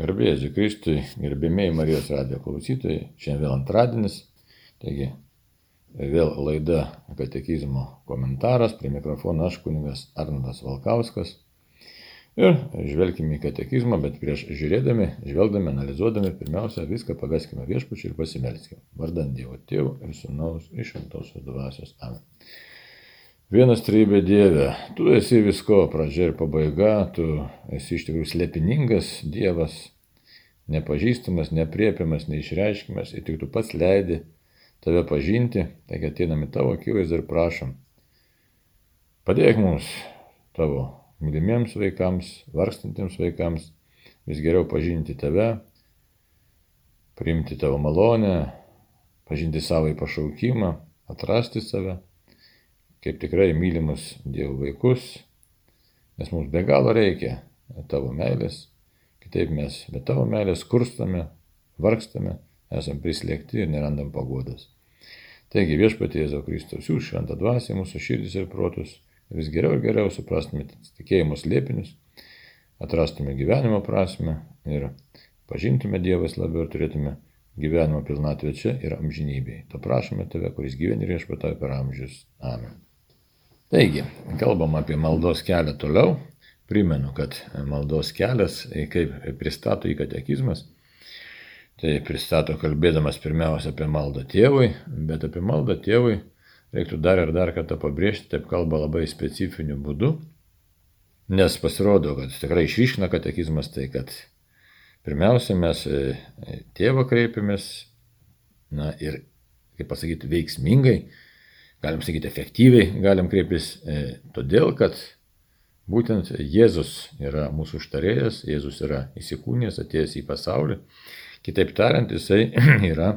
Garbėjai Kristui, gerbėmiai Marijos radijo klausytojai, šiandien vėl antradienis, taigi vėl laida katekizmo komentaras, prie mikrofono aš kuningas Arnoldas Valkauskas. Ir žvelgime į katekizmą, bet prieš žiūrėdami, žvelgdami, analizuodami, pirmiausia, viską paveskime viešpačiu ir pasimelskime. Vardant Dievo Tėvų ir Sūnaus iš Šventosios Dvasios. Amen. Vienas trybė Dieve, tu esi visko pradžia ir pabaiga, tu esi iš tikrųjų slepiningas Dievas, nepažįstamas, nepriepiamas, neišreiškimas ir tik tu pats leidi tave pažinti, taigi ateiname tavo akivaizdą ir prašom. Padėk mums, tavo mylimiems vaikams, varstantiems vaikams, vis geriau pažinti tave, priimti tavo malonę, pažinti savo į pašaukimą, atrasti save kaip tikrai mylimus Dievo vaikus, nes mums be galo reikia tavo meilės, kitaip mes be tavo meilės kurstame, vargstame, esam prislėgti ir nerandam pagodas. Taigi viešpatie Jėzau Kristus, jūs šventą dvasę mūsų širdis ir protus, vis geriau ir geriau suprastume tikėjimo slėpinius, atrastume gyvenimo prasme ir pažintume Dievas labiau ir turėtume gyvenimo pilnatvę čia ir amžinybėje. To prašome tave, kuris gyveni ir viešpatauja per amžius. Amen. Taigi, kalbam apie maldos kelią toliau. Primenu, kad maldos kelias, kaip pristato į katekizmas, tai pristato kalbėdamas pirmiausia apie maldą tėvui, bet apie maldą tėvui reiktų dar ir dar kartą pabrėžti, taip kalba labai specifiniu būdu, nes pasirodo, kad tikrai išryškina katekizmas tai, kad pirmiausia mes tėvą kreipiamės, na ir, kaip pasakyti, veiksmingai, galim sakyti, efektyviai galim kreiptis, e, todėl kad būtent Jėzus yra mūsų užtarėjas, Jėzus yra įsikūnęs, atėjęs į pasaulį. Kitaip tariant, jisai yra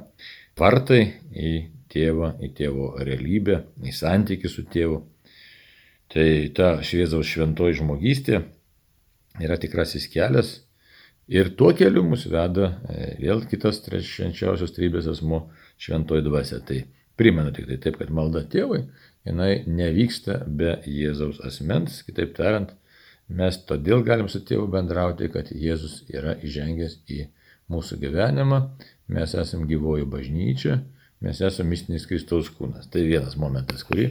vartai į tėvą, į tėvo realybę, į santykių su tėvu. Tai ta šviesaus šventoji žmogystė yra tikrasis kelias ir tuo keliu mus veda e, vėl kitas švenčiausios trybės asmo šventoji dvasia. Tai Primenu tik tai taip, kad malda tėvui, jinai nevyksta be Jėzaus asmens, kitaip tariant, mes todėl galim su tėvu bendrauti, kad Jėzus yra įžengęs į mūsų gyvenimą, mes esame gyvoji bažnyčia, mes esame mistinis Kristaus kūnas. Tai vienas momentas, kurį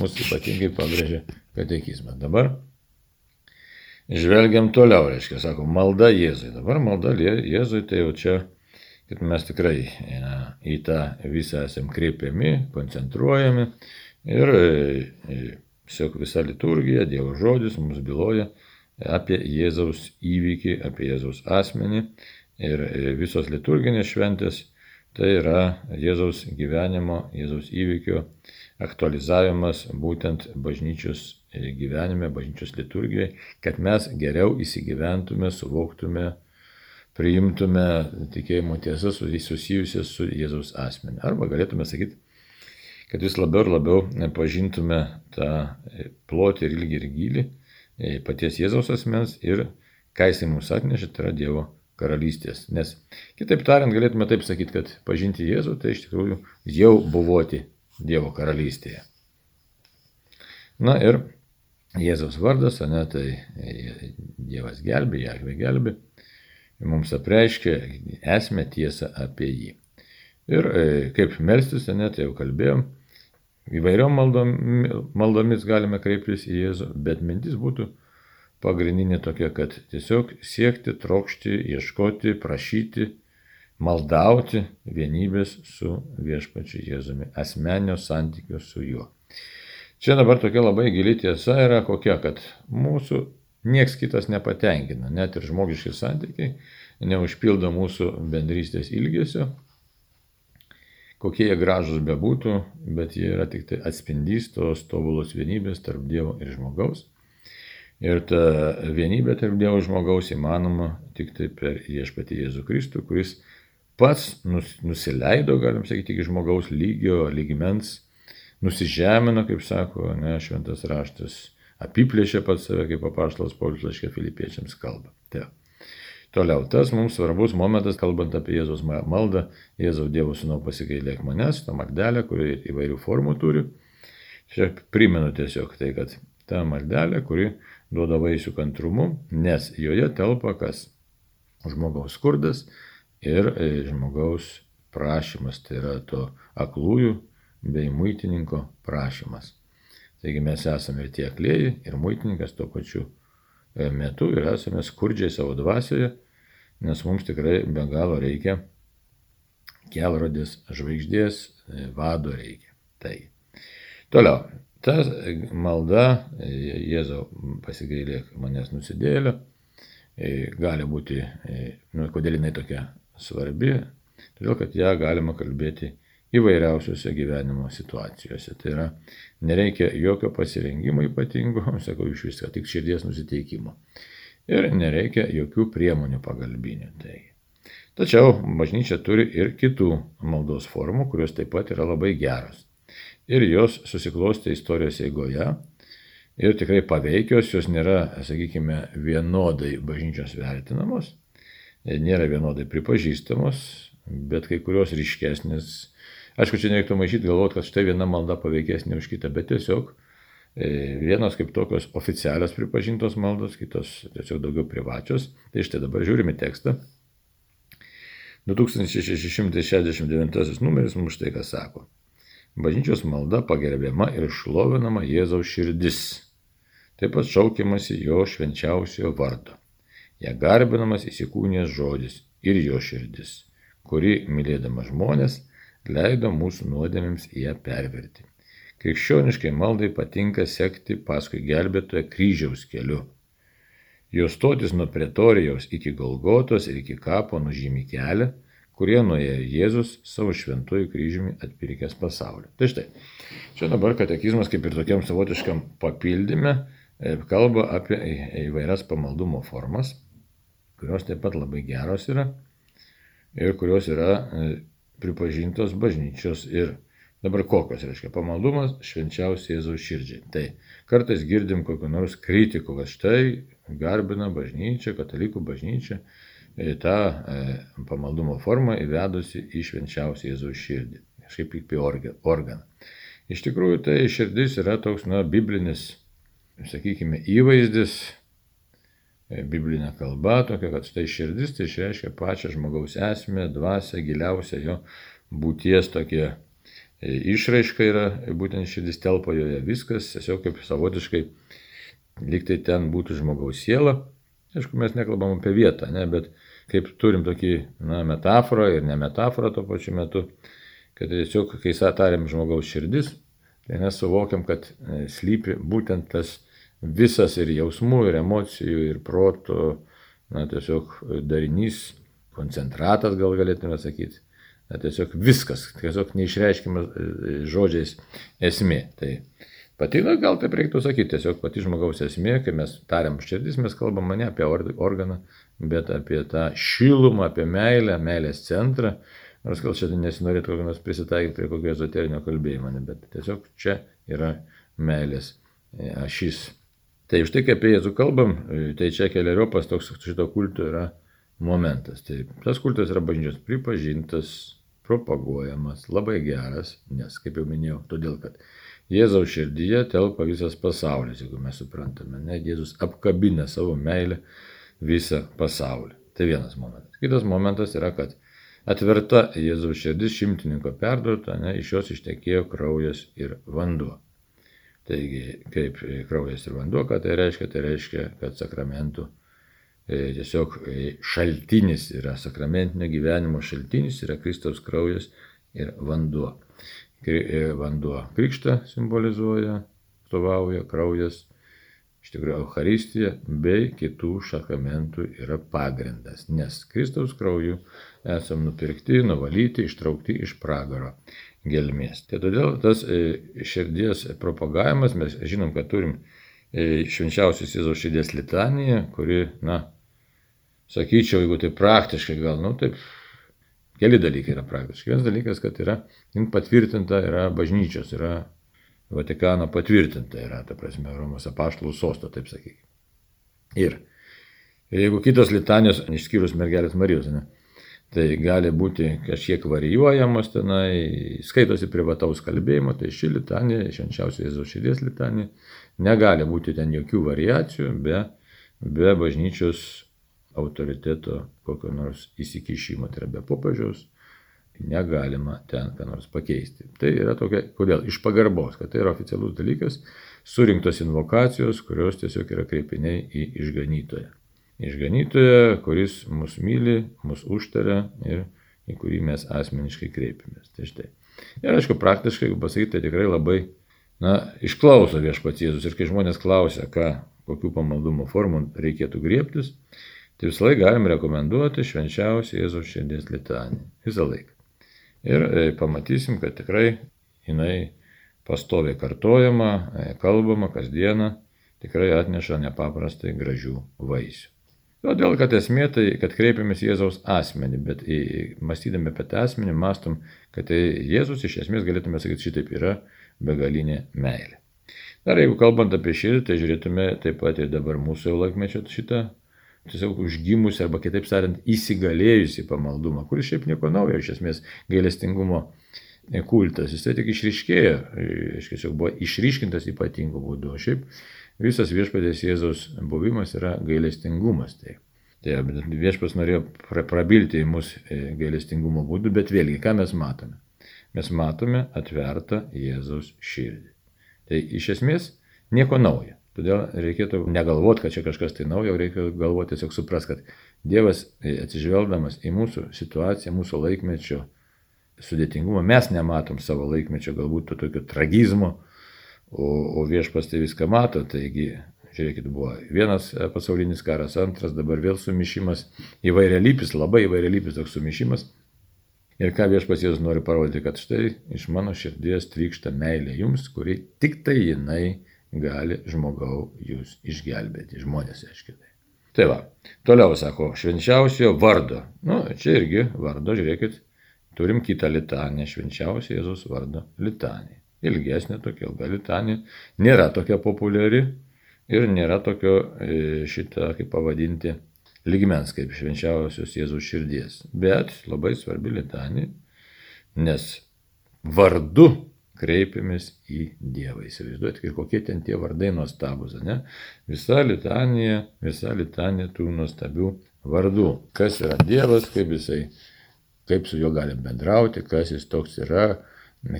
mūsų ypatingai pabrėžia katekizmas. Dabar žvelgiam toliau, reiškia, sako, malda Jėzui. Dabar malda Jėzui, tai jau čia kad mes tikrai į tą visą esam kreipiami, koncentruojami ir e, e, tiesiog visa liturgija, Dievo žodis mums byloja apie Jėzaus įvykį, apie Jėzaus asmenį ir e, visos liturginės šventės tai yra Jėzaus gyvenimo, Jėzaus įvykio aktualizavimas būtent bažnyčios gyvenime, bažnyčios liturgijai, kad mes geriau įsigyventume, suvoktume, priimtume tikėjimo tiesas susijusias su Jėzaus asmeniu. Arba galėtume sakyti, kad vis labiau ir labiau pažintume tą plotį ir ilgį ir gilį e, paties Jėzaus asmens ir ką jisai mums atnešė, tai yra Dievo karalystės. Nes kitaip tariant, galėtume taip sakyti, kad pažinti Jėzų tai iš tikrųjų jau buvoti Dievo karalystėje. Na ir Jėzaus vardas, ne, tai Dievas gelbė, Jahve gelbė mums apreiškia esmę tiesą apie jį. Ir e, kaip melstis, net tai jau kalbėjom, įvairiom maldom, maldomis galime kreiptis į Jėzų, bet mintis būtų pagrindinė tokia, kad tiesiog siekti, trokšti, ieškoti, prašyti, maldauti vienybės su viešpačiu Jėzumi, asmenio santykio su juo. Čia dabar tokia labai gili tiesa yra kokia, kad mūsų nieks kitas nepatenkina, net ir žmogiški santykiai neužpildo mūsų bendrystės ilgesio, kokie jie gražus bebūtų, bet jie yra tik tai atspindys tos tobulos vienybės tarp Dievo ir žmogaus. Ir ta vienybė tarp Dievo ir žmogaus įmanoma tik tai per viešpatį Jėzų Kristų, kuris pats nus, nusileido, galim sakyti, iki žmogaus lygio, lygmens, nusižemino, kaip sako ne, šventas raštas, apiplėšė pats save, kaip apaštalas Paulius laiškė filipiečiams kalba. Tai. Toliau, tas mums svarbus momentas, kalbant apie Jėzaus maldą, Jėzaus Dievo Sūnau pasikailėk manęs, tą maldelę, kuri įvairių formų turi. Čia primenu tiesiog tai, kad ta maldelė, kuri duoda vaisių kantrumu, nes joje telpa kas? žmogaus skurdas ir e, žmogaus prašymas, tai yra to aklųjų bei muitininko prašymas. Taigi mes esame ir tie aklieji, ir muitininkas tuo pačiu e, metu ir esame skurdžiai savo dvasioje, nes mums tikrai be galo reikia kelrodės žvaigždės, e, vado reikia. Tai. Toliau, ta malda, e, Jėzau pasigailėk manęs nusidėlio, gali būti, nu, kodėl jinai tokia svarbi, todėl kad ją galima kalbėti įvairiausiose gyvenimo situacijose. Tai yra, nereikia jokio pasirengimo ypatingo, sakau iš viską, tik širdies nusiteikimo. Ir nereikia jokių priemonių pagalbinių. Tai. Tačiau bažnyčia turi ir kitų maldos formų, kurios taip pat yra labai geros. Ir jos susiklostė istorijos eigoje. Ir tikrai paveikios, jos nėra, sakykime, vienodai bažnyčios vertinamos, nėra vienodai pripažįstamos, bet kai kurios ryškesnės Aišku, čia nereiktų maišyti galvoti, kad štai viena malda paveikesnė už kitą, bet tiesiog e, vienos kaip tokios oficialios pripažintos maldos, kitos tiesiog daugiau privačios. Tai štai dabar žiūrime tekstą. 2669 numeris mums štai ką sako. Bažnyčios malda pagerbiama ir šlovinama Jėzaus širdis. Taip pat šaukiamasi jo švenčiausiojo vardo. Ja garbinamas įsikūnės žodis ir jo širdis, kuri, mylėdama žmonės, leido mūsų nuodėmėms ją perverti. Krikščioniškai maldai patinka sekti paskui gelbėtoją kryžiaus keliu. Jo stotis nuo pretorijos iki Golgotos ir iki kapo nužymi kelią, kurie nuėjo Jėzus savo šventuoju kryžiumi atpirkęs pasaulį. Tai štai, čia dabar katekizmas kaip ir tokiam savotiškam papildyme e, kalba apie įvairias pamaldumo formas, kurios taip pat labai geros yra ir kurios yra e, pripažintos bažnyčios ir dabar kokios reiškia pamaldumas švenčiausiai Jėzaus širdžiai. Tai kartais girdim kokiu nors kritiku, kad štai garbina bažnyčia, katalikų bažnyčia e, tą e, pamaldumo formą įvedusi į švenčiausią Jėzaus širdį, kažkaip į organą. Iš tikrųjų, tai širdis yra toks, na, biblinis, sakykime, įvaizdis, biblinė kalba, tokia, kad štai širdis tai išreiškia pačią žmogaus esmę, dvasę, giliausią jo būties tokie e, išraiška yra, būtent širdis telpa joje viskas, tiesiog kaip savotiškai liktai ten būtų žmogaus siela. Aišku, mes nekalbam apie vietą, ne, bet kaip turim tokį na, metaforą ir ne metaforą tuo pačiu metu, kad tiesiog, kai tariam žmogaus širdis, tai mes suvokiam, kad e, slypi būtent tas visas ir jausmų, ir emocijų, ir proto, na, tiesiog darinys, koncentratas gal galėtume sakyti na, tiesiog viskas, tiesiog neišreiškimas e, žodžiais esmė. Tai pati, na, gal taip reiktų sakyti, tiesiog pati žmogaus esmė, kai mes tariam širdis, mes kalbam ne apie organą, bet apie tą šilumą, apie meilę, meilės centrą. Nors gal čia nesinorėtų kokio nors prisitaikyti prie kokio ezoterinio kalbėjimo, bet tiesiog čia yra meilės e, ašys. Tai už tai, kaip apie Jėzų kalbam, e, tai čia keliariopas toks šito kulto yra momentas. Tai tas kultas yra bažnyčios pripažintas, propaguojamas, labai geras, nes, kaip jau minėjau, todėl kad Jėzaus širdyje telpa visas pasaulis, jeigu mes suprantame, ne, Jėzus apkabina savo meilę visą pasaulį. Tai vienas momentas. Kitas momentas yra, kad atverta Jėzaus širdis šimtininko perduota, ne, iš jos ištekėjo kraujas ir vanduo. Taigi, kaip kraujas ir vanduo, ką tai reiškia, tai reiškia, kad sakramentų E, tiesiog e, šaltinis yra sakramentinio gyvenimo šaltinis, yra Kristaus kraujas ir vanduo. E, vanduo krikštą simbolizuoja, atstovauja, kraujas, iš tikrųjų Euharistija bei kitų sakramentų yra pagrindas, nes Kristaus krauju esam nupirkti, nuvalyti, ištraukti iš pragaro gelmės. Tai todėl tas širdies propagavimas, mes žinom, kad turim švenčiausios Jėzaus širdies litaniją, kuri, na, sakyčiau, jeigu tai praktiškai gal, nu taip, keli dalykai yra praktiškai. Vienas dalykas, kad yra, patvirtinta yra bažnyčios, yra Vatikano patvirtinta yra, ta prasme, Romos apaštalų sosto, taip sakykime. Ir jeigu kitos litanijos, išskyrus mergelės Marijos, ne, tai gali būti kažkiek varijuojamos tenai, skaitosi privataus kalbėjimo, tai ši litanija, švenčiausia Jėzaus širdies litanija, negali būti ten jokių variacijų be, be bažnyčios autoriteto kokio nors įsikišimo, tai yra be popiežiaus, negalima ten ką nors pakeisti. Tai yra tokia, kodėl? Iš pagarbos, kad tai yra oficialus dalykas, surinktos invokacijos, kurios tiesiog yra kreipiniai į išganytoją. Išganytoją, kuris mus myli, mus užtaria ir į kurį mes asmeniškai kreipiamės. Tai štai. Ir aišku, praktiškai, jeigu pasakyti, tai tikrai labai, na, išklauso viešpats Jėzus. Ir kai žmonės klausia, ką, kokių pamaldumo formų reikėtų griebtis, tai visą laiką galim rekomenduoti švenčiausią Jėzaus širdies litanį. Visą laiką. Ir e, pamatysim, kad tikrai jinai pastoviai kartojama, e, kalbama kasdieną, tikrai atneša nepaprastai gražių vaisių. Todėl, kad esmė tai, kad kreipiamės Jėzaus asmenį, bet į, mąstydami apie tą asmenį, mastom, kad tai Jėzus iš esmės galėtume sakyti šitaip yra begalinė meilė. Dar jeigu kalbant apie šitą, tai žiūrėtume taip pat ir dabar mūsų jau laikmečio šitą, tiesiog užgimusi arba kitaip tariant įsigalėjusi pamaldumą, kuris šiaip nieko naujo, iš esmės gailestingumo kultas, jis tai tik išryškėjo, tiesiog buvo išryškintas ypatingu būdu, šiaip Visas viešpatės Jėzaus buvimas yra gailestingumas. Tai, tai viešpas norėjo prabilti į mus e, gailestingumo būdų, bet vėlgi, ką mes matome? Mes matome atvertą Jėzaus širdį. Tai iš esmės nieko naujo. Todėl reikėtų negalvoti, kad čia kažkas tai naujo, reikia galvoti tiesiog supras, kad Dievas e, atsižvelgdamas į mūsų situaciją, mūsų laikmečio sudėtingumą, mes nematom savo laikmečio galbūt to tokio tragizmo, o, o viešpas tai viską mato, taigi, žiūrėkit, buvo vienas e, pasaulinis karas, antras, dabar vėl sumišimas, įvairialypis, labai įvairialypis toks sumišimas. Ir ką viešpas Jėzus nori parodyti, kad štai iš mano širdies trykšta meilė jums, kuri tik tai jinai gali žmogau jūs išgelbėti, žmonės, aiškiai. Tai va, toliau sako, švenčiausio vardo. Nu, čia irgi vardo, žiūrėkit, turim kitą litanę, švenčiausio Jėzus vardo litanį ilgesnė tokia ilga litanija, nėra tokia populiari ir nėra tokio e, šitą, kaip pavadinti, lygmens kaip švenčiausios Jėzaus širdies. Bet labai svarbi litanija, nes vardu kreipiamės į Dievą. Įsivaizduojate, kokie ten tie vardai nuostabus, ne? Visa litanija, visa litanija tų nuostabių vardų. Kas yra Dievas, kaip jisai, kaip su juo galim bendrauti, kas jis toks yra,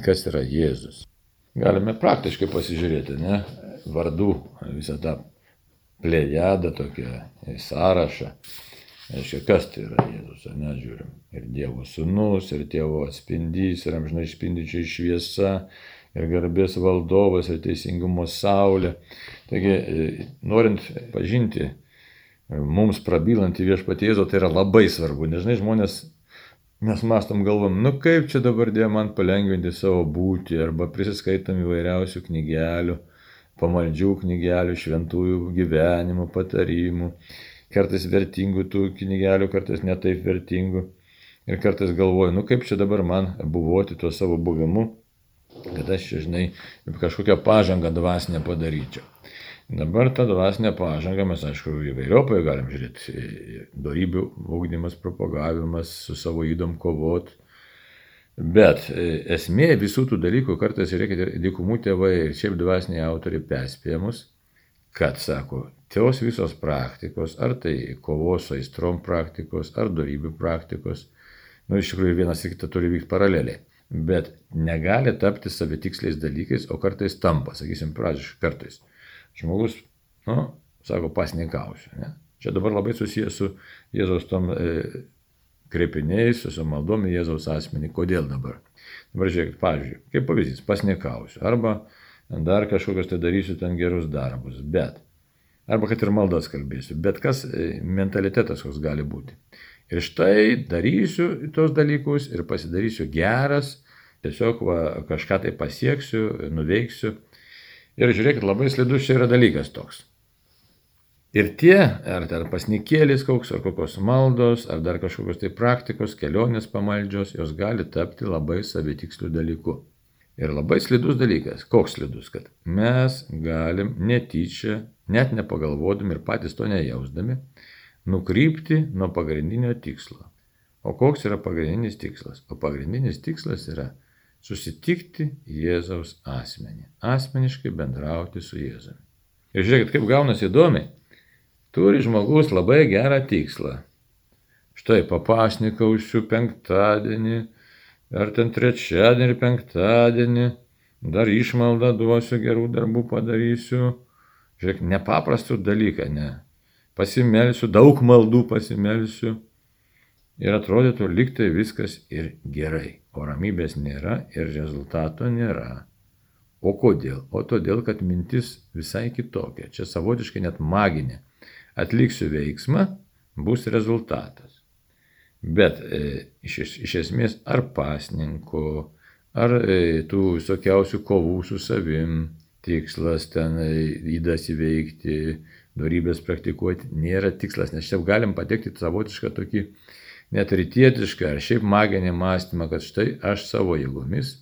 kas yra Jėzus. Galime praktiškai pasižiūrėti, ne, vardų visą tą plėjadą tokią sąrašą. Aiškia, kas tai yra Jėzus, ar ne, žiūrim. Ir Dievo sūnus, ir tėvo atspindys, ir amžinai spindičiai šviesa, ir garbės valdovas, ir teisingumo saulė. Taigi, norint pažinti mums prabylant į viešpatėzą, tai yra labai svarbu. Nežinai, žmonės Mes mastom galvom, nu kaip čia dabar dėjo man palengvinti savo būtį, arba prisiskaitom įvairiausių knygelių, pamaldžių knygelių, šventųjų gyvenimų, patarimų, kartais vertingų tų knygelių, kartais netaip vertingų. Ir kartais galvoju, nu kaip čia dabar man buvoti tuo savo buvimu, kad aš čia, žinai, kažkokią pažangą dvasinę padaryčiau. Dabar tą dvasinę pažangą mes, aišku, įvairiopai galim žiūrėti. Darybių ūkdymas, propagavimas, su savo įdom kovot. Bet e, esmė visų tų dalykų kartais ir dykumų tėvai ir šiaip dvasiniai autoriai perspėjimus, kad, sako, tos visos praktikos, ar tai kovos su aistrom praktikos, ar darybių praktikos, nu iš tikrųjų vienas ir kita turi vykti paraleliai. Bet negali tapti savitiksliais dalykais, o kartais tampa, sakysim, pradžiui, kartais žmogus, nu, sako, pasnikausiu. Ne? Čia dabar labai susijęs su Jėzaus tom e, kreipiniais, su maldom į Jėzaus asmenį. Kodėl dabar? Dabar žiūrėkit, pavyzdžiui, kaip pavyzdys, pasnikausiu. Arba dar kažkokios tai darysiu ten gerus darbus. Bet. Arba kad ir maldas kalbėsiu. Bet kas e, mentalitetas koks gali būti. Ir štai darysiu tos dalykus ir pasidarysiu geras, tiesiog va, kažką tai pasieksiu, nuveiksiu Ir žiūrėkit, labai slidus čia yra dalykas toks. Ir tie, ar ten pasnikėlis koks, ar kokios maldos, ar dar kažkokios tai praktikos, kelionės pamaldžios, jos gali tapti labai savitikslių dalykų. Ir labai slidus dalykas. Koks slidus, kad mes galim netyčia, net nepagalvodami ir patys to nejausdami, nukrypti nuo pagrindinio tikslo. O koks yra pagrindinis tikslas? O pagrindinis tikslas yra susitikti Jėzaus asmenį, asmeniškai bendrauti su Jėzumi. Ir žiūrėkit, kaip gaunasi įdomiai. turi žmogus labai gerą tikslą. Štai papasnikausiu penktadienį, ar ten trečiadienį penktadienį, dar išmaldą duosiu, gerų darbų padarysiu. Žiūrėk, nepaprastų dalyką, ne. Pasimelsiu, daug maldų pasimelsiu. Ir atrodytų, liktai viskas ir gerai. O ramybės nėra ir rezultato nėra. O kodėl? O todėl, kad mintis visai kitokia. Čia savotiškai net maginė. Atliksiu veiksmą, bus rezultatas. Bet e, iš, iš esmės ar pasninko, ar e, tų visokiausių kovų su savim tikslas ten e, įdas įveikti, darybės praktikuoti, nėra tikslas, nes čia galim patekti savotišką tokį net rytietišką ar šiaip maginį mąstymą, kad štai aš savo jėgomis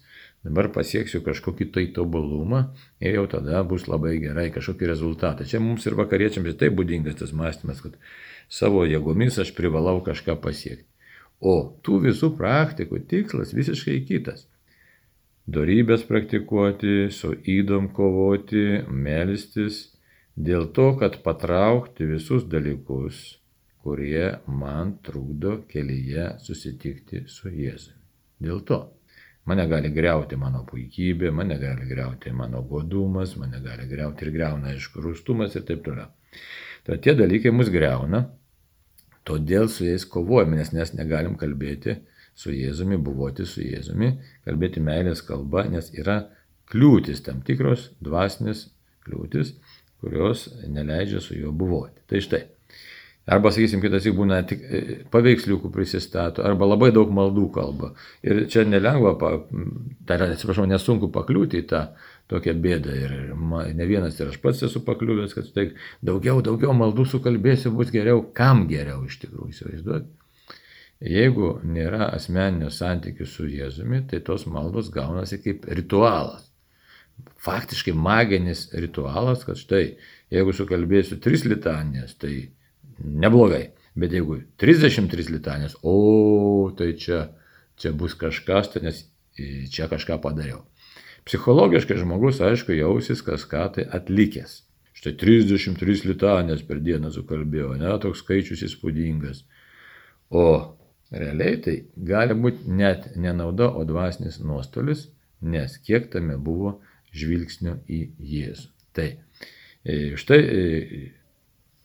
dabar pasieksiu kažkokį tai tobulumą ir jau tada bus labai gerai kažkokį rezultatą. Čia mums ir vakariečiams ir tai būdingas tas mąstymas, kad savo jėgomis aš privalau kažką pasiekti. O tų visų praktikų tikslas visiškai kitas. Dorybės praktikuoti, su įdom kovoti, melstis, dėl to, kad patraukti visus dalykus, kurie man trukdo kelyje susitikti su Jėzumi. Dėl to. Mane gali greuti mano puikybė, mane gali greuti mano godumas, mane gali greuti ir greuna, aišku, rūstumas ir taip toliau. Tai tie dalykai mus greuna, todėl su jais kovojame, nes mes negalim kalbėti su Jėzumi, buvoti su Jėzumi, kalbėti meilės kalba, nes yra kliūtis, tam tikros dvasinės kliūtis, kurios neleidžia su juo buvoti. Tai štai, Arba, sakysim, kitas tik būna tik e, paveiksliukų prisistato, arba labai daug maldų kalba. Ir čia nelengva, pa, tai yra, atsiprašau, nesunku pakliūti į tą tokią bėdą. Ir ne vienas ir aš pats esu pakliuvęs, kad tai daugiau, daugiau maldų sukalbėsiu, bus geriau. Kam geriau iš tikrųjų įsivaizduoti? Jeigu nėra asmeninio santykių su Jėzumi, tai tos maldos gaunasi kaip ritualas. Faktiškai maginis ritualas, kad štai, jeigu sukalbėsiu tris litanijas, tai neblogai. Bet jeigu 33 litanės, o tai čia, čia bus kažkas, tai nes čia kažką padariau. Psichologiškai žmogus, aišku, jausis kažką tai atlikęs. Štai 33 litanės per dieną sukalbėjau, ne, toks skaičius įspūdingas. O realiai tai gali būti net nenauda, o dvasinis nuostolis, nes kiek tame buvo žvilgsnio į Jėzų. Tai e, štai e,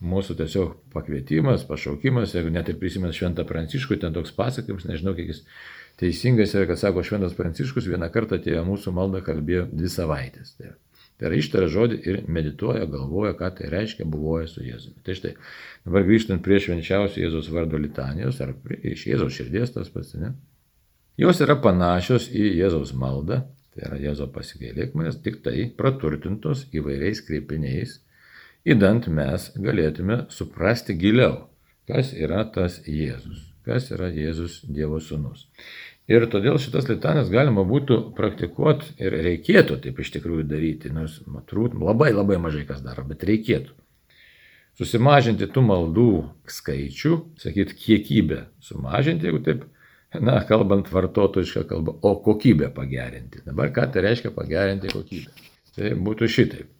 mūsų tiesiog pakvietimas, pašaukimas, jeigu net ir prisimės Šventą Pranciškų, ten toks pasakymas, nežinau, kiek jis teisingas yra, kad sako Šventas Pranciškus vieną kartą atėjo mūsų maldą kalbėjo dvi savaitės. Tai, tai yra ištara žodį ir medituoja, galvoja, ką tai reiškia, buvoja su Jėzumi. Tai štai, dabar grįžtant prie švenčiausio Jėzos vardo litanijos, ar prie, iš Jėzos širdies tas pats, ne? Jos yra panašios į Jėzaus maldą, tai yra Jėzo pasigailėk manęs, tik tai praturtintos įvairiais kreipiniais įdant mes galėtume suprasti giliau, kas yra tas Jėzus, kas yra Jėzus Dievo sūnus. Ir todėl šitas litanės galima būtų praktikuoti ir reikėtų taip iš tikrųjų daryti, nors turbūt labai labai mažai kas daro, bet reikėtų. Susimažinti tų maldų skaičių, sakyt, kiekybę sumažinti, jeigu taip, na, kalbant vartotojišką kalbą, o kokybę pagerinti. Dabar ką tai reiškia pagerinti kokybę? Tai būtų šitaip.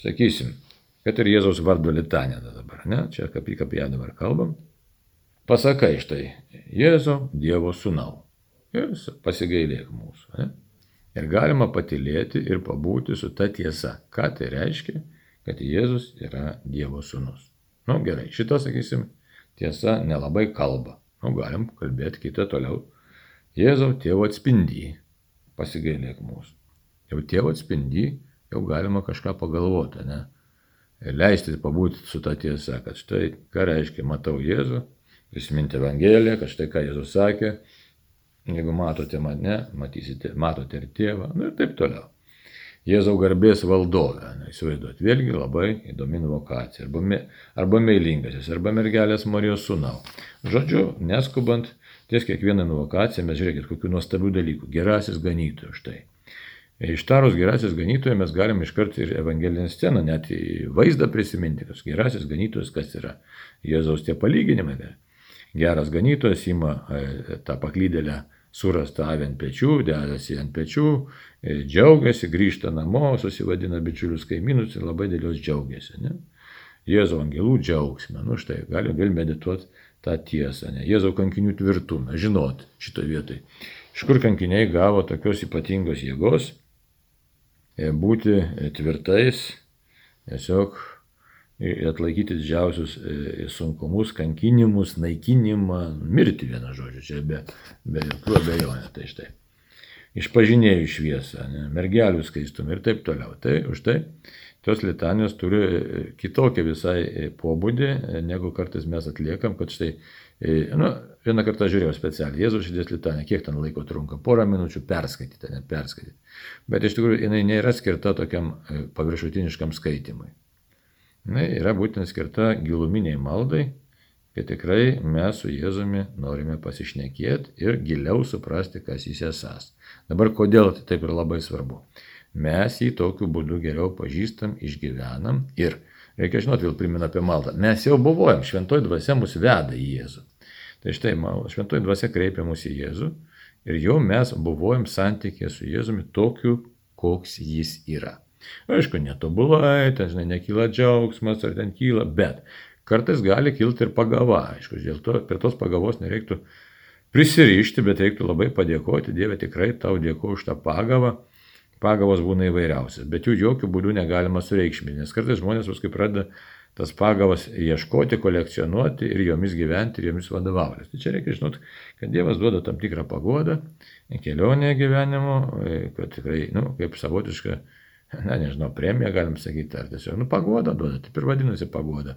Sakysim, kad ir Jėzaus vardu litanė dabar, ne, čia kaip, kaip ją dabar kalbam. Pasakai štai, Jėzau, Dievo sūnau. Ir pasigailėk mūsų. Ne? Ir galima patilėti ir pabūti su ta tiesa. Ką tai reiškia, kad Jėzus yra Dievo sūnus. Na nu, gerai, šitą, sakysim, tiesa nelabai kalba. Nu, galim kalbėti kitą toliau. Jėzau, tėvo atspindy. Pasigailėk mūsų. Jau tėvo atspindy, jau galima kažką pagalvoti, ne? Leisti pabūti su ta tiesa, kad štai ką reiškia matau Jėzų, prisiminti Evangeliją, kad štai ką Jėzus sakė, jeigu matote mane, matysite, matote ir tėvą, nu ir taip toliau. Jėzau garbės valdovė, įsivaizduot, vėlgi labai įdomi vokacija, arba, arba meilingasis, arba mergelės Marijos sūnau. Žodžiu, neskubant, ties kiekvieną vokaciją mes žiūrėkit, kokių nuostabių dalykų. Gerasis ganytojas štai. Ištarus gerasis ganytojas mes galim iškart ir evangelinę sceną, net į vaizdą prisiminti, kas gerasis ganytojas, kas yra Jėzaus tie palyginimai. Geras ganytojas ima e, tą paklydėlę surastą avį ant pečių, dedasi ant pečių, e, džiaugiasi, grįžta namo, susivadina bičiulius kaimynus ir labai dėl jos džiaugiasi. Ne? Jėzau angelų džiaugsmę. Nu štai, galim vėl medituoti tą tiesą, ne? Jėzau kankinių tvirtumą, žinot šitoje vietoje. Iš kur kankiniai gavo tokios ypatingos jėgos būti e, tvirtais, tiesiog atlaikyti didžiausius e, sunkumus, kankinimus, naikinimą, mirti vieną žodžiu, čia be, be jokių abejonių. Tai štai. Išpažinėjų šviesą, ne, mergelių skaistumą ir taip toliau. Tai už tai tos litanijos turi kitokią visai pobūdį, negu kartais mes atliekam, kad štai Nu, vieną kartą žiūrėjau specialiai, Jėzaus širdies litanė, kiek ten laiko trunka, porą minučių perskaityti, net perskaityti. Bet iš tikrųjų jinai nėra skirta tokiam e, paviršutiniškam skaitimui. Na, yra būtent skirta giluminiai maldai, kad tikrai mes su Jėzumi norime pasišnekėti ir giliau suprasti, kas jis esas. Dabar kodėl tai taip ir labai svarbu. Mes jį tokiu būdu geriau pažįstam, išgyvenam ir Reikia žinoti, vėl primena apie maldą. Mes jau buvojam, šventoji dvasia mus veda į Jėzų. Tai štai, šventoji dvasia kreipia mus į Jėzų ir jau mes buvojam santykė su Jėzumi tokiu, koks jis yra. Aišku, netobulai, ten žinai, nekyla džiaugsmas ar ten kyla, bet kartais gali kilti ir pagava. Aišku, dėl to prie tos pagavos nereiktų prisirišti, bet reiktų labai padėkoti. Dieve tikrai tau dėkoju už tą pagavą pagavos būna įvairiausias, bet jų jokių būdų negalima sureikšminti, nes kartais žmonės paskui pradeda tas pagavas ieškoti, kolekcionuoti ir jomis gyventi ir jomis vadovautis. Tai čia reikia žinoti, kad Dievas duoda tam tikrą pagodą, kelionę gyvenimo, kad tikrai, nu, kaip savotiška, na, nežinau, premija, galim sakyti, ar tiesiog, nu, pagoda duoda, taip ir vadinasi pagoda,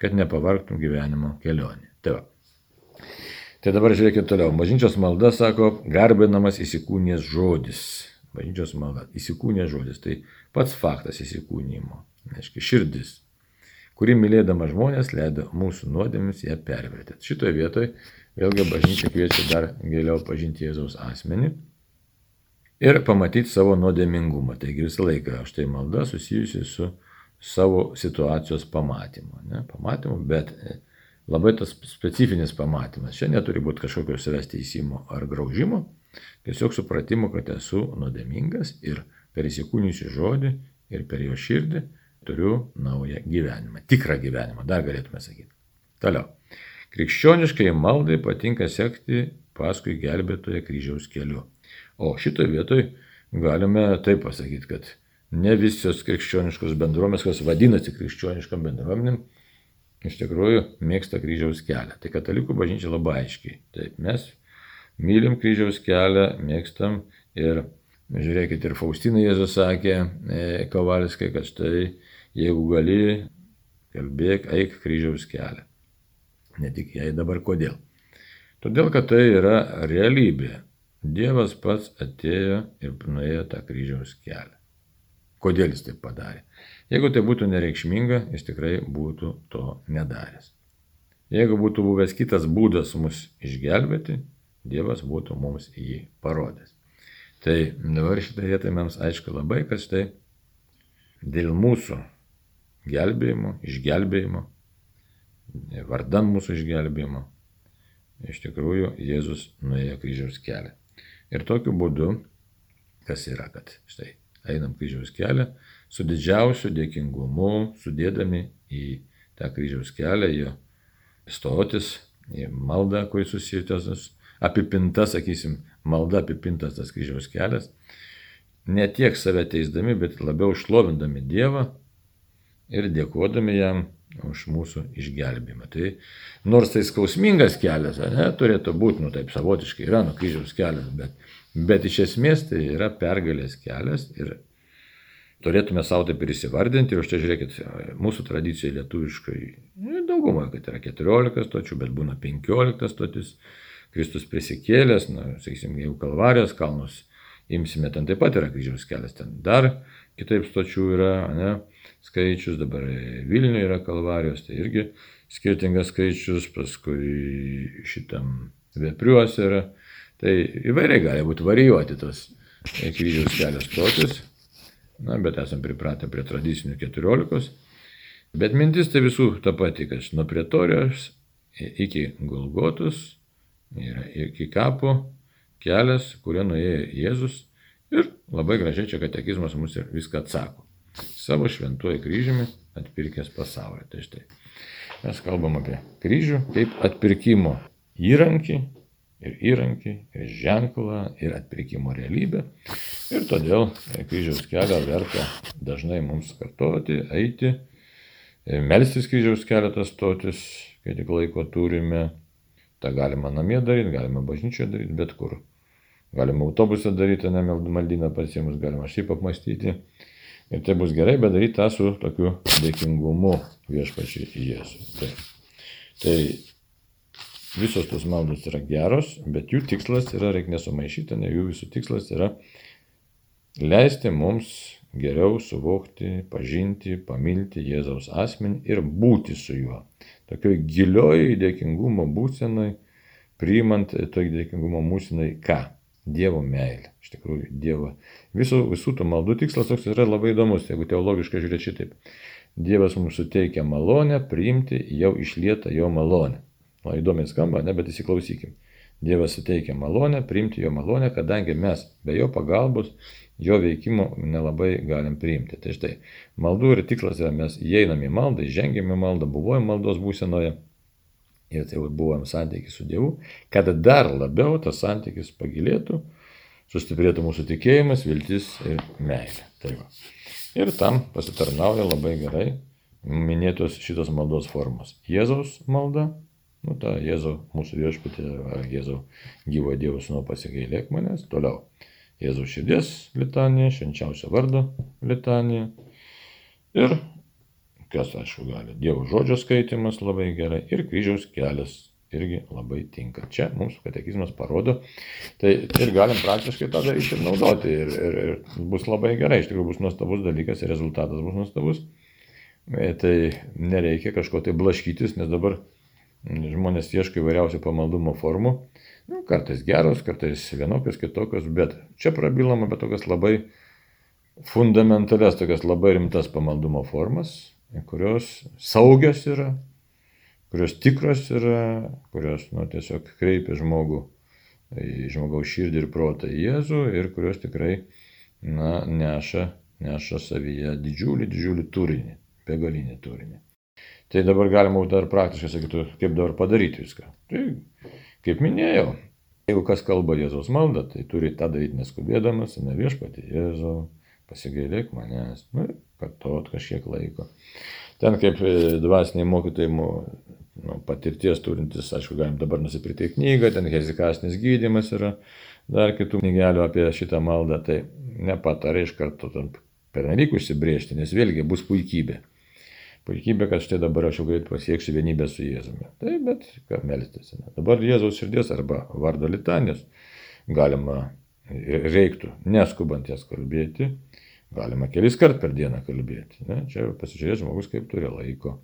kad nepavarktum gyvenimo kelionė. Tai va. Tai dabar žiūrėkit toliau. Mažinčios malda sako, garbinamas įsikūnės žodis bažnyčios malda, įsikūnė žodis, tai pats faktas įsikūnymo, reiškia širdis, kuri mylėdama žmonės leido mūsų nuodėmis ją pervertėti. Šitoje vietoje vėlgi bažnyčia kviečia dar giliau pažinti Jėzaus asmenį ir pamatyti savo nuodėmingumą. Taigi visą laiką štai malda susijusi su savo situacijos pamatymu. Ne? Pamatymu, bet labai tas specifinis pamatymas. Čia neturi būti kažkokio savęs teisimo ar graužimo, Tiesiog supratimu, kad esu nuodėmingas ir per įsikūnijusių žodį ir per jo širdį turiu naują gyvenimą. Tikrą gyvenimą, dar galėtume sakyti. Toliau. Krikščioniškai maldai patinka sekti paskui gelbėtoje kryžiaus keliu. O šitoje vietoje galime taip pasakyti, kad ne visos krikščioniškos bendruomenės, kas vadinasi krikščioniškam bendruomenėm, iš tikrųjų mėgsta kryžiaus kelią. Tai katalikų bažnyčia labai aiškiai. Taip, mes mylim kryžiaus kelią, mėgstam ir žiūrėkit, ir Faustina Jėzus sakė e, Kovalskai, kad štai jeigu gali, kalbėk, eik kryžiaus kelią. Ne tik jai dabar kodėl. Todėl, kad tai yra realybė. Dievas pats atėjo ir nuėjo tą kryžiaus kelią. Kodėl jis taip padarė? Jeigu tai būtų nereikšminga, jis tikrai būtų to nedaręs. Jeigu būtų buvęs kitas būdas mus išgelbėti, Dievas būtų mums jį parodęs. Tai dabar šitą vietą mums aišku labai, kad štai dėl mūsų gelbėjimo, išgelbėjimo, vardan mūsų išgelbėjimo, iš tikrųjų Jėzus nuėjo kryžiaus kelią. Ir tokiu būdu, kas yra, kad štai einam kryžiaus kelią, su didžiausiu dėkingumu, sudėdami į tą kryžiaus kelią, jo stotis, į maldą, kuri susijęs apipinta, sakysim, malda apipintas tas kryžiaus kelias, ne tiek save teisdami, bet labiau šlovindami Dievą ir dėkodami jam už mūsų išgelbimą. Tai nors tai skausmingas kelias, ne, turėtų būti, nu taip savotiškai yra, nu kryžiaus kelias, bet, bet iš esmės tai yra pergalės kelias ir turėtume savo taip ir įsivardinti. Ir už tai žiūrėkit, mūsų tradicijoje lietuviškai nu, daugumoje, kad yra 14 stočių, bet būna 15 stotis. Kristus prisikėlęs, na, sakysim, jeigu Kalvarijos kalnus imsime, ten taip pat yra kryžiaus kelias, ten dar kitaip stočių yra, ne, skaičius, dabar Vilniuje yra Kalvarijos, tai irgi skirtingas skaičius, paskui šitam Vepriuose yra, tai įvairiai gali būti varijuoti tos kryžiaus kelias stotis, na, bet esam pripratę prie tradicinių 14. Bet mintis tai visų ta pati, kad nuo pretorijos iki Golgotus yra iki kapo kelias, kurio nuėjo Jėzus ir labai gražiai čia katekizmas mums ir viską atsako. Savo šventuoju kryžiumi atpirkęs pasaulį. Tai štai. Mes kalbam apie kryžių kaip atpirkimo įrankį ir įrankį, ir ženklą, ir atpirkimo realybę. Ir todėl kryžiaus kelią verta dažnai mums kartoti, eiti, melstis kryžiaus kelią stotis, kai tik laiko turime. Ta galima namie daryti, galima bažnyčioje daryti, bet kur. Galima autobusą daryti, ne maldyną pasiemus, galima šiaip apmastyti. Ir tai bus gerai, bet daryti tą su tokiu dėkingumu viešpačiai Jėzui. Tai, tai visos tos maldos yra geros, bet jų tikslas yra, reikia nesumaišyti, ne jų visų tikslas yra leisti mums geriau suvokti, pažinti, pamilti Jėzaus asmenį ir būti su juo. Tokioj gilioj dėkingumo būsenai, priimant tokį dėkingumo būsenai ką? Dievo meilė. Iš tikrųjų, Dievo. Visų, visų tų maldų tikslas toks yra labai įdomus, jeigu teologiškai žiūrėti šitaip. Dievas mums suteikia malonę priimti jau išlietą jo malonę. O įdomiai skamba, ne, bet įsiklausykim. Dievas suteikia malonę, priimti jo malonę, kadangi mes be jo pagalbos, jo veikimo nelabai galim priimti. Tai štai, maldų ir tikslas yra, mes įeinam į maldą, įžengiam į maldą, buvojam maldos būsenoje ir tai buvom santykiai su Dievu, kad dar labiau tas santykis pagilėtų, sustiprėtų mūsų tikėjimas, viltis ir meilė. Tai va. ir tam pasitarnauja labai gerai minėtos šitos maldos formos. Jėzaus malda, Nu, ta Jėzau, mūsų viešpatė, Jėzau, gyvo Dievo sūnau pasigailėk manęs. Toliau. Jėzau širdies litanija, švenčiausio vardo litanija. Ir, kas aišku gali, Dievo žodžio skaitimas labai gerai. Ir kryžiaus kelias irgi labai tinka. Čia mums katekizmas parodo. Tai ir galim praktiškai tą daryti ir naudoti. Ir, ir, ir bus labai gerai. Iš tikrųjų bus nuostabus dalykas ir rezultatas bus nuostabus. E, tai nereikia kažko tai blaškytis, nes dabar Žmonės ieško įvairiausių pamaldumo formų. Nu, kartais geros, kartais vienokios, kitokios, bet čia prabilama apie tokias labai fundamentalias, tokias labai rimtas pamaldumo formas, kurios saugios yra, kurios tikros yra, kurios nu, tiesiog kreipia žmogų į žmogaus širdį ir protą į Jėzų ir kurios tikrai na, neša, neša savyje didžiulį, didžiulį turinį, begalinį turinį. Tai dabar galima dar praktiškai sakyti, kaip dabar padaryti viską. Tai, kaip minėjau, jeigu kas kalba Jėzaus maldą, tai turi tą daryti neskubėdamas, ne viešpatį Jėzau, pasigailėk manęs, nu, kartot kažkiek laiko. Ten kaip e, dvasiniai mokytojai, nu, patirties turintis, aišku, galim dabar nusipirkti knygą, ten hezikasnis gydimas yra, dar kitų knygelių apie šitą maldą, tai nepatarai iš karto per nelik užsibriežti, nes vėlgi bus puikybė puikybė, kad štai dabar aš jau greit pasieksiu vienybę su Jėzumi. Taip, bet ką melstis. Dabar Jėzaus širdies arba vardo litanės galima, reiktų neskubant jas kalbėti, galima kelis kart per dieną kalbėti. Ne? Čia pasižiūrės žmogus, kaip turi laiko.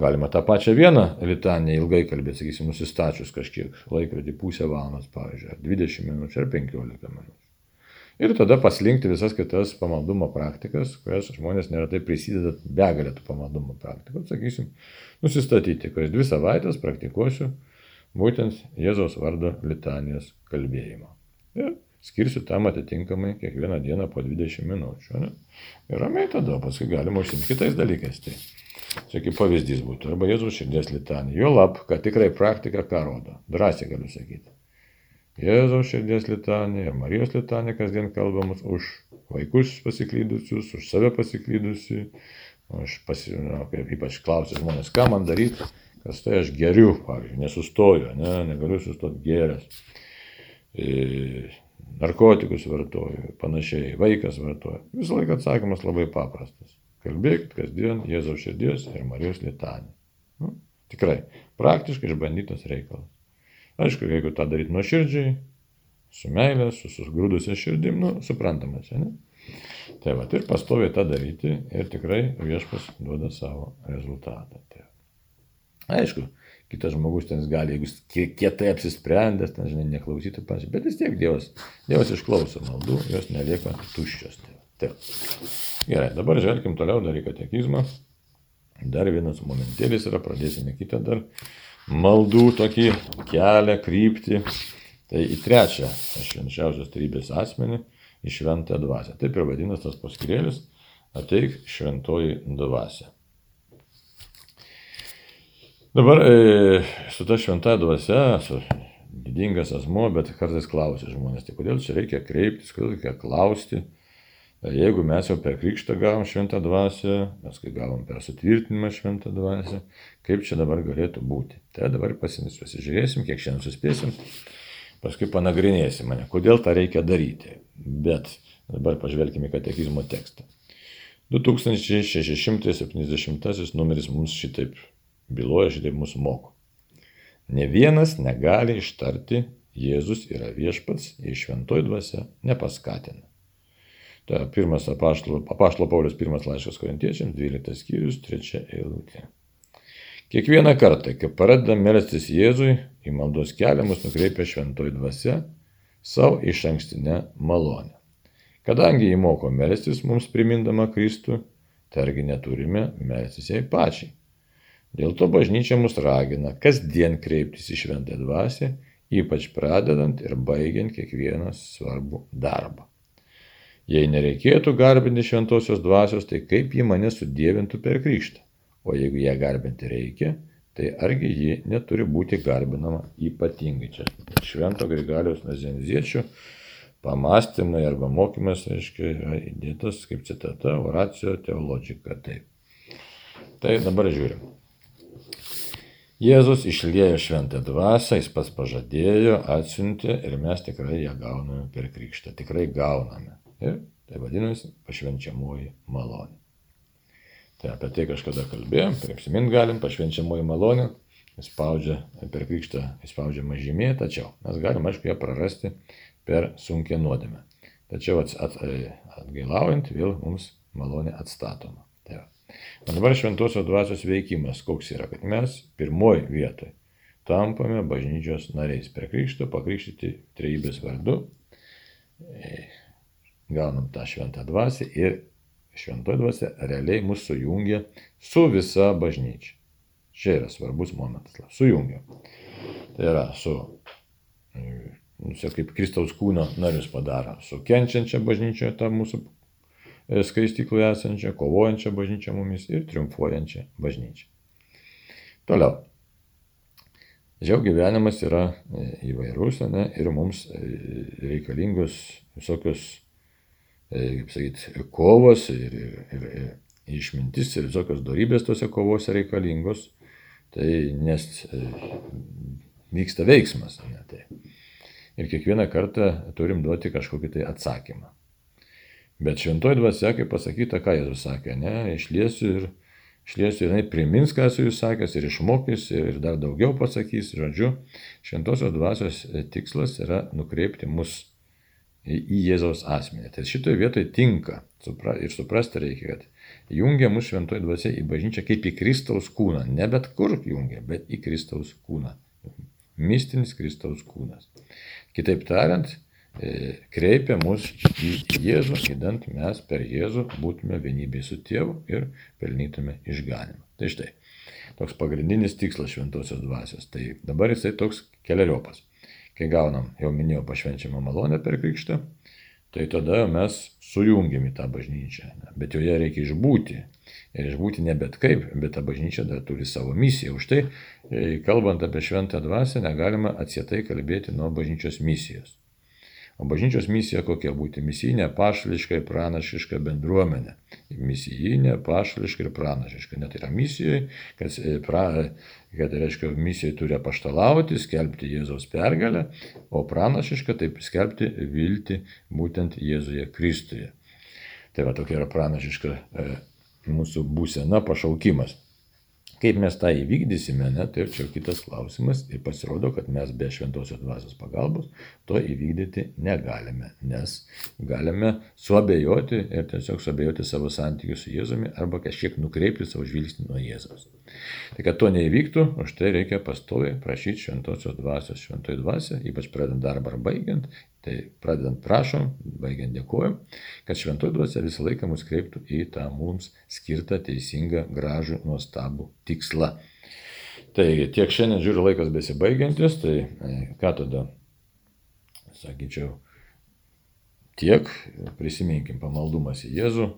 Galima tą pačią vieną litanę ilgai kalbėti, sakysim, nusistačius kažkiek laikrodį pusę valandos, pavyzdžiui, ar 20 minučių, ar 15 minučių. Ir tada paslinkti visas kitas pamaldumo praktikas, kurias žmonės neretai prisideda begalę tų pamaldumo praktikų. Sakysim, nusistatyti, kad dvi savaitės praktikuosiu būtent Jėzaus vardo litanijos kalbėjimo. Ir skirsiu tam atitinkamai kiekvieną dieną po 20 minučių. Ne? Ir ramiai tada, paskui galima užsimti kitais dalykais. Tai čia kaip pavyzdys būtų. Arba Jėzaus širdies litanija. Jo lab, kad tikrai praktika ką rodo. Drąsiai galiu sakyti. Jėzaus širdies litanija Marijos litanija kasdien kalbamas už vaikus pasiklydusius, už save pasiklydusi, už pasi, na, ypač klausia žmonės, ką man daryti, kas tai aš geriu, pavyzdžiui, nesustoju, ne, negaliu sustoti geręs. E, narkotikus vartoju, panašiai, vaikas vartoja. Visą laiką atsakymas labai paprastas. Kalbėkit kasdien Jėzaus širdies ir Marijos litanija. Nu, tikrai, praktiškai išbandytas reikalas. Aišku, jeigu tą daryti nuoširdžiai, su meilė, su sugrūdusia širdim, nu, suprantama čia, ne? Tai va, ir pastoviai tą daryti ir tikrai viešpas duoda savo rezultatą. Tai. Aišku, kitas žmogus ten gali, jeigu kietai apsisprendęs, ten, žinai, neklausyti panašiai, bet vis tiek Dievas, Dievas išklauso maldų, jos nelieka tuščios. Tai. Tai. Gerai, dabar žvelkim toliau dar į katekizmą. Dar vienas momentėlis yra, pradėsime kitą dar maldų tokį kelią, kryptį, tai į trečią švenčiausios trybės asmenį, į šventą dvasę. Taip ir vadinasi tas paskirėlis, ateik šventoji dvasė. Dabar e, su ta šventa dvasia, su didingas asmo, bet kartais klausia žmonės, tai kodėl čia reikia kreiptis, kodėl reikia klausti, Jeigu mes jau per krikštą gavom šventą dvasę, mes kai gavom per sutvirtinimą šventą dvasę, kaip čia dabar galėtų būti. Tai dabar pasižiūrėsim, kiek šiandien suspėsim, paskui panagrinėsim mane, kodėl tą reikia daryti. Bet dabar pažvelkime į katekizmo tekstą. 2670 numeris mums šitaip byloja, šitaip mūsų moko. Ne vienas negali ištarti Jėzus yra viešpats, jei šventoji dvasia nepaskatina. Tai pirmas apaštalo, apaštalo Paulius pirmas laiškas korintiečiams, 12 skyrius, 3 eilutė. Kiekvieną kartą, kai pradedam melstis Jėzui, į maldos keliamus nukreipia šventoji dvasia savo iš ankstinę malonę. Kadangi jį moko melstis mums primindama Kristų, targi neturime melstis jai pačiai. Dėl to bažnyčia mus ragina kasdien kreiptis į šventą dvasę, ypač pradedant ir baigiant kiekvieną svarbų darbą. Jei nereikėtų garbinti šventosios dvasios, tai kaip ji mane sudėvintų per krikštą? O jeigu ją garbinti reikia, tai argi ji neturi būti garbinama ypatingai. Čia švento Grigaliaus Nazenziečio pamastymai arba mokymas, aiškiai, yra įdėtas kaip citata oracijo teologika. Taip. Tai dabar žiūrim. Jėzus išliejo šventą dvasę, jis pats pažadėjo, atsiuntė ir mes tikrai ją gauname per krikštą. Tikrai gauname. Ir tai vadinasi pašvenčiamoji malonė. Tai apie tai kažkada kalbėjom, prisimint galim, pašvenčiamoji malonė, įspaudžia per krikštą, įspaudžia mažymė, tačiau mes galim, aišku, ją prarasti per sunkę nuodėmę. Tačiau at, at, atgailaujant vėl mums malonė atstatoma. Tai o dabar šventosios dvasios veikimas koks yra, kad mes pirmoji vietoje tampame bažnyčios nariais per krikštą, pakrikštyti trejybės vardu, gaunam tą šventą dvasę ir šventoji dvasia realiai mus sujungia su visa bažnyčia. Čia yra svarbus momentas. Sujungia. Tai yra su, nu, kaip Kristaus kūno narius padaro, su kenčiančia bažnyčia, tą mūsų e, skaistykloje esančią, kovojančią bažnyčią mumis ir triumfuojančią bažnyčią. Toliau. Tačiau gyvenimas yra e, įvairus ne, ir mums e, reikalingos visokios kaip sakyti, kovos ir, ir, ir, ir išmintis ir visokios darybės tose kovose reikalingos, tai nes e, vyksta veiksmas. Ne, tai. Ir kiekvieną kartą turim duoti kažkokį tai atsakymą. Bet šventoji dvasia, kaip pasakyta, ką Jėzus sakė, ne, išliesiu ir išliesiu ir jinai primins, ką esu jūs sakęs, ir išmokys, ir dar daugiau pasakys, žodžiu, šventosios dvasios tikslas yra nukreipti mus į Jėzaus asmenį. Tai šitoje vietoje tinka supra, ir suprasti reikia, kad jungia mūsų šventoji dvasia į bažnyčią kaip į Kristaus kūną. Ne bet kur jungia, bet į Kristaus kūną. Mistinis Kristaus kūnas. Kitaip tariant, e, kreipia mus į Jėzų, įdant mes per Jėzų būtume vienybėje su tėvu ir pelnytume išganimą. Tai štai, toks pagrindinis tikslas šventosios dvasios. Tai dabar jisai toks keliariopas kai gaunam, jau minėjau, pašvenčiamą malonę per krikštą, tai tada mes sujungiam į tą bažnyčią. Bet joje reikia išbūti. Ir išbūti ne bet kaip, bet ta bažnyčia dar turi savo misiją. Už tai, e, kalbant apie šventą dvasę, negalima atsietai kalbėti nuo bažnyčios misijos. O bažnyčios misija kokia būti? Misijinė, pašališka ir pranašiška bendruomenė. Misijinė, pašališka ir pranašiška. Net yra misijoje, kad, e, pra, kad reiškia, misijai turi apaštalauti, skelbti Jėzaus pergalę, o pranašiška taip skelbti viltį būtent Jėzuje Kristuje. Tai va tokia yra pranašiška e, mūsų būsena, pašaukimas. Kaip mes tą įvykdysime, ne, tai čia kitas klausimas ir pasirodo, kad mes be šventosios dvasios pagalbos to įvykdyti negalime, nes galime suabejoti ir tiesiog suabejoti savo santykius su Jėzumi arba kažkiek nukreipti savo žvilgsnį nuo Jėzaus. Tai kad to neįvyktų, už tai reikia pastoviai prašyti šventosios dvasios, šventoji dvasia, ypač pradedant darbą ar baigiant, Tai pradedant prašom, baigiant dėkojom, kad šventoji dvasia visą laiką mus kreiptų į tą mums skirtą teisingą, gražų, nuostabų tikslą. Tai tiek šiandien žiūriu laikas besibaigiantis, tai e, ką tada, sakyčiau, tiek prisiminkim pamaldumas į Jėzų,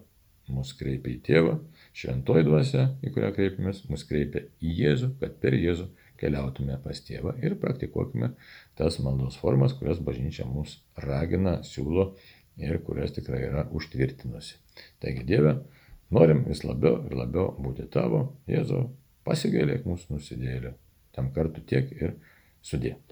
mus kreipia į tėvą, šventoji dvasia, į kurią kreipiamės, mus kreipia į Jėzų, kad per Jėzų keliautume pas tėvą ir praktikuokime tas maldos formas, kurias bažnyčia mus ragina, siūlo ir kurias tikrai yra užtvirtinusi. Taigi Dieve, norim vis labiau ir labiau būti tavo, Jėzau, pasigailėk mūsų nusidėlio, tam kartu tiek ir sudėti.